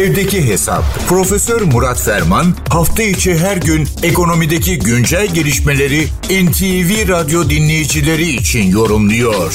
Evdeki Hesap. Profesör Murat Ferman hafta içi her gün ekonomideki güncel gelişmeleri NTV Radyo dinleyicileri için yorumluyor.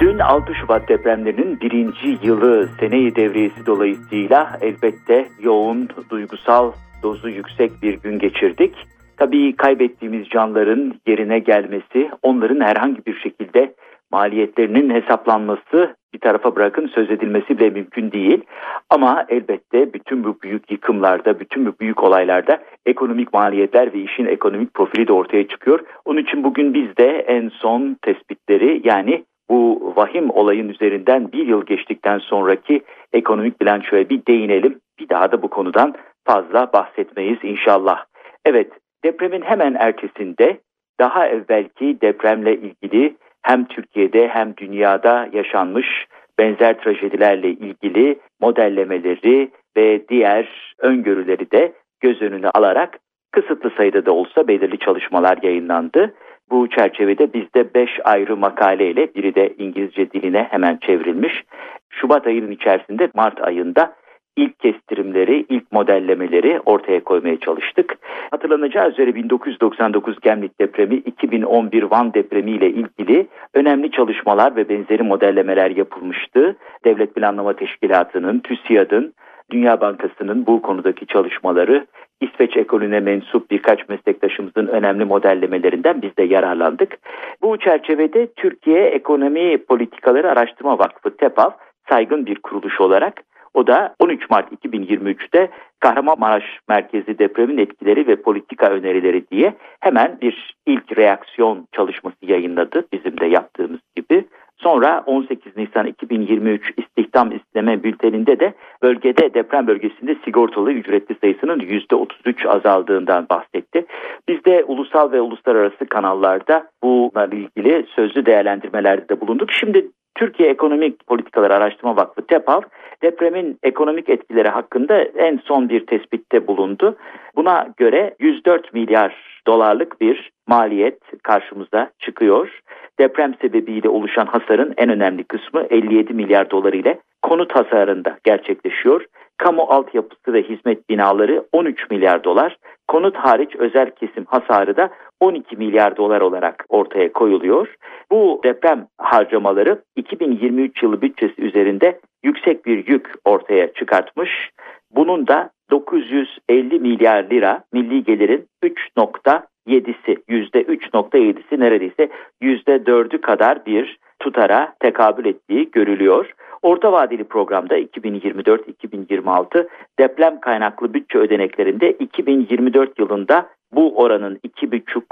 Dün 6 Şubat depremlerinin birinci yılı seneyi devriyesi dolayısıyla elbette yoğun, duygusal, dozu yüksek bir gün geçirdik. Tabii kaybettiğimiz canların yerine gelmesi, onların herhangi bir şekilde maliyetlerinin hesaplanması bir tarafa bırakın söz edilmesi bile mümkün değil. Ama elbette bütün bu büyük yıkımlarda, bütün bu büyük olaylarda ekonomik maliyetler ve işin ekonomik profili de ortaya çıkıyor. Onun için bugün biz de en son tespitleri yani bu vahim olayın üzerinden bir yıl geçtikten sonraki ekonomik bilançoya bir değinelim. Bir daha da bu konudan fazla bahsetmeyiz inşallah. Evet depremin hemen ertesinde daha evvelki depremle ilgili hem Türkiye'de hem dünyada yaşanmış benzer trajedilerle ilgili modellemeleri ve diğer öngörüleri de göz önüne alarak kısıtlı sayıda da olsa belirli çalışmalar yayınlandı. Bu çerçevede bizde 5 ayrı makaleyle biri de İngilizce diline hemen çevrilmiş. Şubat ayının içerisinde Mart ayında ilk kestirimleri, ilk modellemeleri ortaya koymaya çalıştık. Hatırlanacağı üzere 1999 Gemlik depremi, 2011 Van depremi ile ilgili önemli çalışmalar ve benzeri modellemeler yapılmıştı. Devlet Planlama Teşkilatı'nın, TÜSİAD'ın, Dünya Bankası'nın bu konudaki çalışmaları İsveç ekolüne mensup birkaç meslektaşımızın önemli modellemelerinden biz de yararlandık. Bu çerçevede Türkiye Ekonomi Politikaları Araştırma Vakfı TEPAV saygın bir kuruluş olarak o da 13 Mart 2023'te Kahramanmaraş merkezi depremin etkileri ve politika önerileri diye hemen bir ilk reaksiyon çalışması yayınladı bizim de yaptığımız gibi. Sonra 18 Nisan 2023 istihdam isteme bülteninde de bölgede deprem bölgesinde sigortalı ücretli sayısının %33 azaldığından bahsetti. Biz de ulusal ve uluslararası kanallarda bunlarla ilgili sözlü değerlendirmelerde de bulunduk. Şimdi Türkiye Ekonomik Politikalar Araştırma Vakfı TEPAV depremin ekonomik etkileri hakkında en son bir tespitte bulundu. Buna göre 104 milyar dolarlık bir maliyet karşımıza çıkıyor. Deprem sebebiyle oluşan hasarın en önemli kısmı 57 milyar dolar ile konut hasarında gerçekleşiyor. Kamu altyapısı ve hizmet binaları 13 milyar dolar, konut hariç özel kesim hasarı da 12 milyar dolar olarak ortaya koyuluyor. Bu deprem harcamaları 2023 yılı bütçesi üzerinde yüksek bir yük ortaya çıkartmış. Bunun da 950 milyar lira milli gelirin 3.7'si %3.7'si neredeyse %4'ü kadar bir tutara tekabül ettiği görülüyor. Orta vadeli programda 2024-2026 deprem kaynaklı bütçe ödeneklerinde 2024 yılında bu oranın 2,5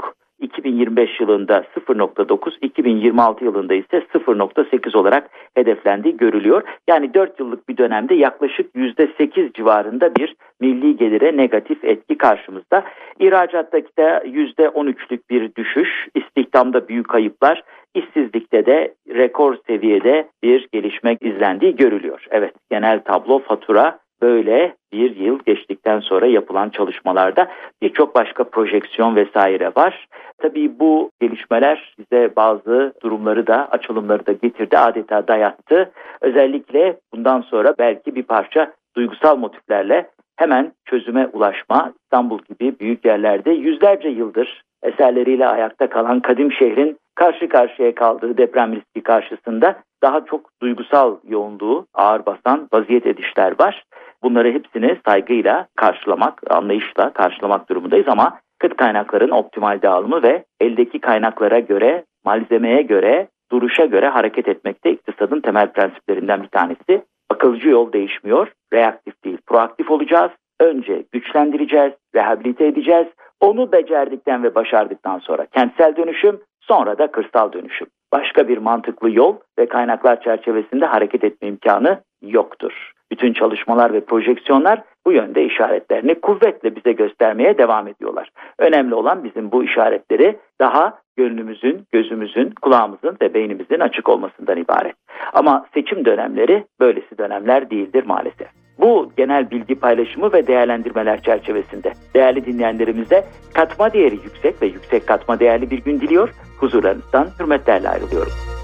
2025 yılında 0.9, 2026 yılında ise 0.8 olarak hedeflendiği görülüyor. Yani 4 yıllık bir dönemde yaklaşık %8 civarında bir milli gelire negatif etki karşımızda. İhracattaki de %13'lük bir düşüş, istihdamda büyük kayıplar, işsizlikte de rekor seviyede bir gelişme izlendiği görülüyor. Evet genel tablo fatura böyle bir yıl geçtikten sonra yapılan çalışmalarda birçok başka projeksiyon vesaire var. Tabii bu gelişmeler bize bazı durumları da açılımları da getirdi adeta dayattı. Özellikle bundan sonra belki bir parça duygusal motiflerle hemen çözüme ulaşma İstanbul gibi büyük yerlerde yüzlerce yıldır eserleriyle ayakta kalan kadim şehrin karşı karşıya kaldığı deprem riski karşısında daha çok duygusal yoğunluğu ağır basan vaziyet edişler var. Bunları hepsini saygıyla karşılamak, anlayışla karşılamak durumundayız ama kıt kaynakların optimal dağılımı ve eldeki kaynaklara göre, malzemeye göre, duruşa göre hareket etmekte iktisadın temel prensiplerinden bir tanesi. Akılcı yol değişmiyor, reaktif değil, proaktif olacağız. Önce güçlendireceğiz, rehabilite edeceğiz. Onu becerdikten ve başardıktan sonra kentsel dönüşüm, sonra da kırsal dönüşüm. Başka bir mantıklı yol ve kaynaklar çerçevesinde hareket etme imkanı yoktur. Bütün çalışmalar ve projeksiyonlar bu yönde işaretlerini kuvvetle bize göstermeye devam ediyorlar. Önemli olan bizim bu işaretleri daha gönlümüzün, gözümüzün, kulağımızın ve beynimizin açık olmasından ibaret. Ama seçim dönemleri böylesi dönemler değildir maalesef. Bu genel bilgi paylaşımı ve değerlendirmeler çerçevesinde değerli dinleyenlerimize katma değeri yüksek ve yüksek katma değerli bir gün diliyor. Huzurlarınızdan hürmetlerle ayrılıyorum.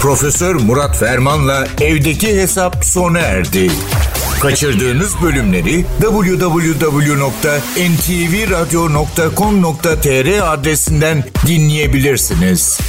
Profesör Murat Ferman'la evdeki hesap sona erdi. Kaçırdığınız bölümleri www.ntvradio.com.tr adresinden dinleyebilirsiniz.